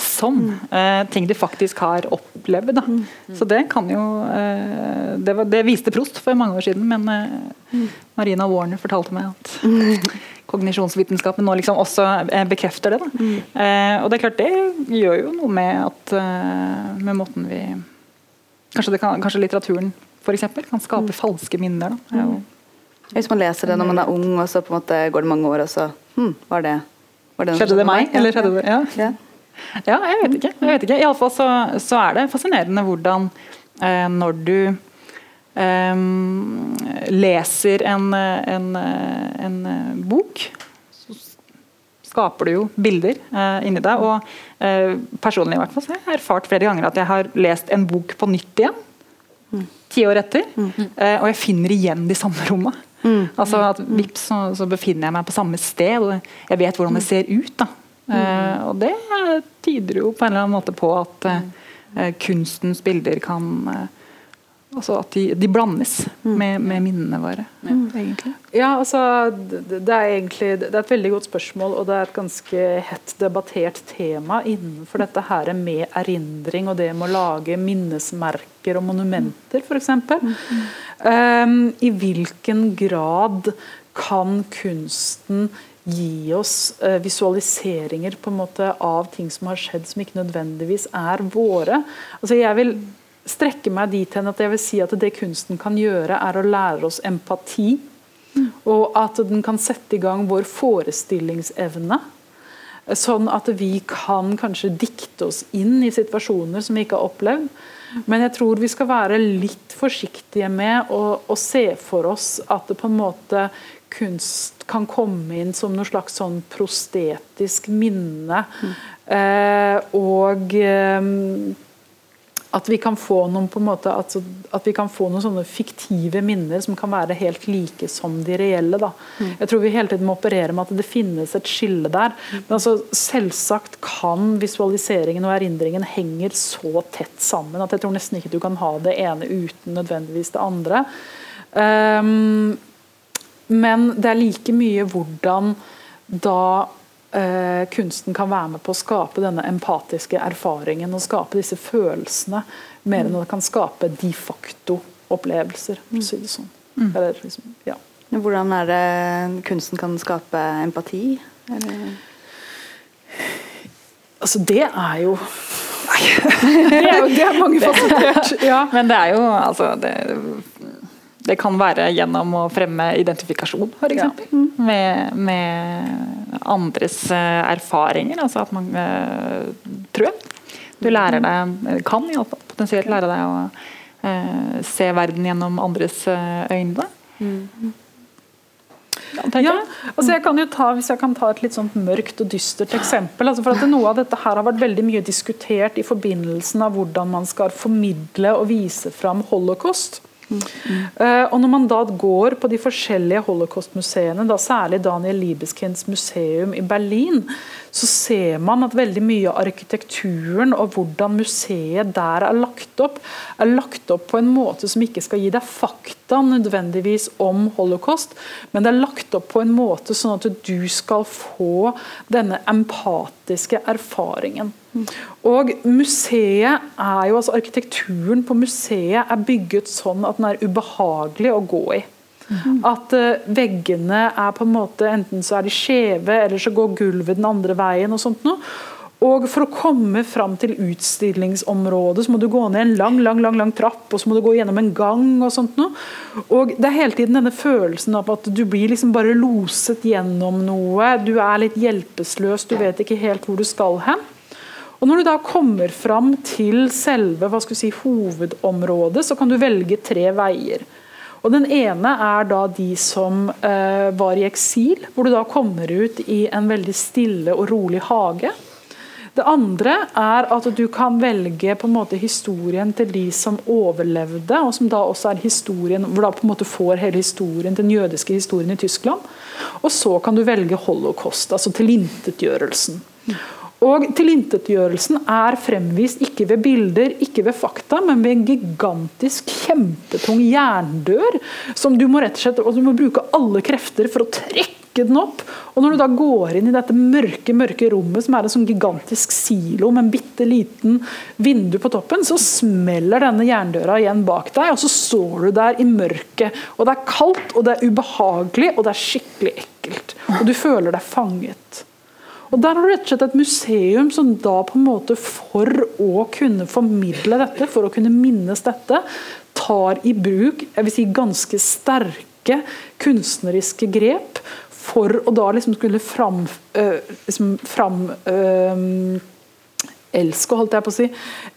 som eh, ting de faktisk har opplevd. Da. Mm. Så det kan jo eh, det, var, det, viste Prost for mange år siden, men mm. Marina Warner fortalte meg at <laughs> kognisjonsvitenskapen nå liksom også bekrefter det. Mm. og det er klart det gjør jo noe med at med måten vi Kanskje, kan, kanskje litteraturen for eksempel, kan skape mm. falske minner. Da. Mm. Hvis man leser det når man er ung, og så på en måte går det mange år, og så hm, var det, var det Skjedde det meg, eller skjedde det ja. ja. ja. jeg vet ikke. Jeg vet ikke. Iallfall så, så er det fascinerende hvordan eh, når du eh, leser en, en, en, bok, så skaper du jo bilder eh, inni deg. og Eh, personlig i hvert fall, så har jeg erfart flere ganger at jeg har lest en bok på nytt igjen. Mm. Ti år etter. Mm. og jeg finner igjen de samme rommene. Mm. Altså at Vips så, så, befinner jeg meg på samme sted, og jeg vet hvordan det ser ut. da. Uh, og det tyder jo på en eller annen måte på at eh, kunstens bilder kan eh, Altså at de, de blandes med, med, minnene våre, mm. egentlig. Ja, altså, det, er egentlig det er et veldig godt spørsmål, og det er et ganske hett debattert tema innenfor dette her med erindring og det med å lage minnesmerker og monumenter, f.eks. Mm. Um, I hvilken grad kan kunsten gi oss uh, visualiseringer på en måte av ting som har skjedd som ikke nødvendigvis er våre? Altså, jeg vil strekke meg dit hen at jeg vil si at det kunsten kan gjøre, er å lære oss empati. Og at den kan sette i gang vår forestillingsevne. Sånn at vi kan kanskje dikte oss inn i situasjoner som vi ikke har opplevd. Men jeg tror vi skal være litt forsiktige med å, å se for oss at det på en måte kunst kan komme inn som noe slags sånn prostetisk minne. Mm. Eh, og eh, at vi kan få noen på en måte, at, at vi kan få noen sånne fiktive minner som kan være helt like som de reelle. Da. Mm. Jeg tror vi hele tiden må operere med at det finnes et skille der. Mm. Men altså, selvsagt kan visualiseringen og erindringen henger så tett sammen at jeg tror nesten ikke du kan ha det ene uten nødvendigvis det andre. Um, men det er like mye hvordan da eh, kunsten kan være med på å skape denne empatiske erfaringen og skape disse følelsene, mer enn det kan skape de facto opplevelser. for å si det sånn. Mm. Eller, liksom, ja. Hvordan er det kunsten kan skape empati? Eller? Altså, det er jo <laughs> det er jo det er mangefasettert. <laughs> Ja. Men det er jo altså det, det kan være gjennom å fremme identifikasjon, f.eks. Ja. Med, med, andres eh, erfaringer. Altså at man uh, tror Du lærer deg, kan iallfall potensielt lære deg å uh, se verden gjennom andres øyne. Mm. Ja, altså jeg kan jo ta, Hvis jeg kan ta et litt sånt mørkt og dystert eksempel. Altså for at Noe av dette her har vært veldig mye diskutert i forbindelsen av hvordan man skal formidle og vise fram holocaust. Uh, og Når man da går på de forskjellige holocaustmuseene, da særlig Daniel Libeskinds museum i Berlin, så ser man at veldig mye av arkitekturen og hvordan museet der er lagt opp, er lagt opp på en måte som ikke skal gi deg fakta nødvendigvis om holocaust, men det er lagt opp på en måte sånn at du skal få denne empatiske erfaringen. Og museet er jo, altså Arkitekturen på museet er bygget sånn at den er ubehagelig å gå i. At uh, veggene er på en måte enten så er de skjeve, eller så går gulvet den andre veien. og sånt noe. Og For å komme fram til utstillingsområdet så må du gå ned en lang lang, lang, lang trapp, og så må du gå gjennom en gang. og sånt noe. Og Det er hele tiden denne følelsen av at du blir liksom bare loset gjennom noe. Du er litt hjelpeløs, du vet ikke helt hvor du skal hen. Og Når du da kommer fram til selve hva skal si, hovedområdet, så kan du velge tre veier. Og Den ene er da de som eh, var i eksil, hvor du da kommer ut i en veldig stille og rolig hage. Det andre er at du kan velge på en måte historien til de som overlevde, og som da også er historien, hvor du på en måte får hele historien, den jødiske historien i Tyskland. Og så kan du velge holocaust, altså tilintetgjørelsen. Og Tilintetgjørelsen er fremvist ikke ved bilder, ikke ved fakta, men ved en gigantisk, kjempetung jerndør. Som du må rett og slett, og du må bruke alle krefter for å trekke den opp. Og Når du da går inn i dette mørke mørke rommet, som er en sånn gigantisk silo med en bitte liten vindu på toppen, så smeller denne jerndøra igjen bak deg, og så står du der i mørket. Og Det er kaldt, og det er ubehagelig, og det er skikkelig ekkelt. Og du føler deg fanget. Og Der har du rett og slett et museum som da på en måte for å kunne formidle dette, for å kunne minnes dette, tar i bruk jeg vil si, ganske sterke kunstneriske grep for å da liksom skulle fram, øh, liksom fram øh, elske, holdt jeg på å si,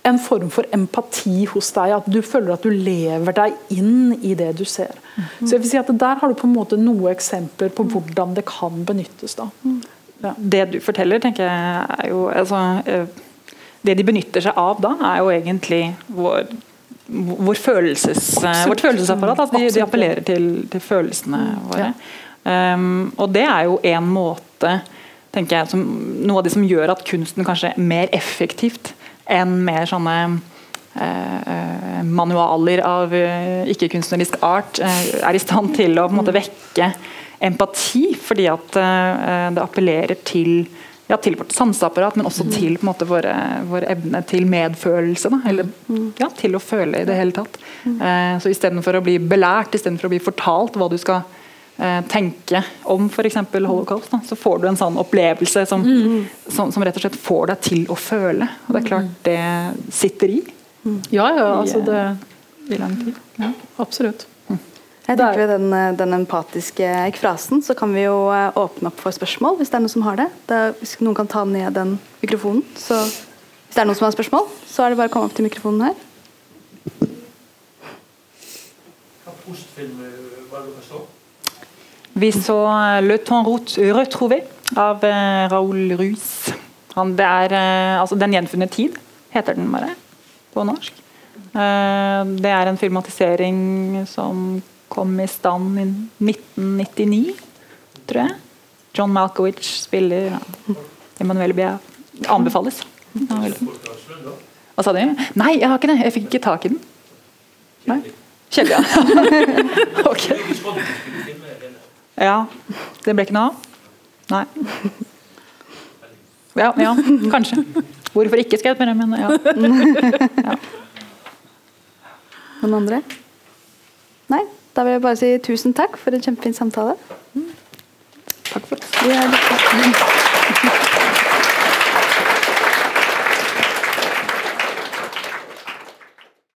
en form for empati hos deg. At du føler at du lever deg inn i det du ser. Mm. Så jeg vil si at Der har du på en måte noen eksempler på hvordan det kan benyttes. da. Mm. Ja. Det du forteller, tenker jeg er jo altså, eh, Det de benytter seg av da, er jo egentlig vår, vår følelses, eh, vårt følelsesapparat. Altså de, de, appellerer til, til følelsene våre. Ja. Um, og det er jo en måte tenker jeg, som, Noe av det som gjør at kunsten kanskje mer effektivt enn mer sånne eh, manualer av eh, ikke-kunstnerisk art eh, er i stand til å måte vekke empati, fordi at eh, det appellerer til ja, til vårt sanseapparat, men også til på en måte, våre, vår evne til medfølelse. Da, eller ja, til å føle i det hele tatt. Eh, så Istedenfor å bli belært, istedenfor å bli fortalt hva du skal eh, tenke om f.eks. holocaust, da, så får du en sånn opplevelse som, som, som rett og slett får deg til å føle. Og det er klart det sitter i Ja, ja, altså det i lang tid. ja, Absolutt. Jeg tenker ved den, eh, den empatiske ekfrasen så kan vi jo eh, åpne opp for spørsmål, hvis det er noen som har det. det er, hvis noen kan ta ned den mikrofonen. Så hvis det er noen som har spørsmål, så er det bare å komme opp til mikrofonen her. Så? Vi så eh, Le ton Retrouvé av eh, Raoul Ruiz. Han, det er, eh, altså, Den gjenfunne tid, heter den bare på norsk. Eh, det er en filmatisering som kom i stand i 1999, tror jeg. John Malkowicz spiller ja. Emanuel Bia. Anbefales. Ja. Hva sa du? Nei, jeg har ikke det. Jeg fikk ikke tak i den. Nei. Kjellig, ja. <laughs> ok. Ja. Det ble ikke noe av? Nei. Ja, ja, kanskje. Hvorfor ikke, skal jeg spørre, men ja. <laughs> Noen andre? Nei? Da vil jeg bare si tusen takk for en kjempefin samtale. Takk for oss.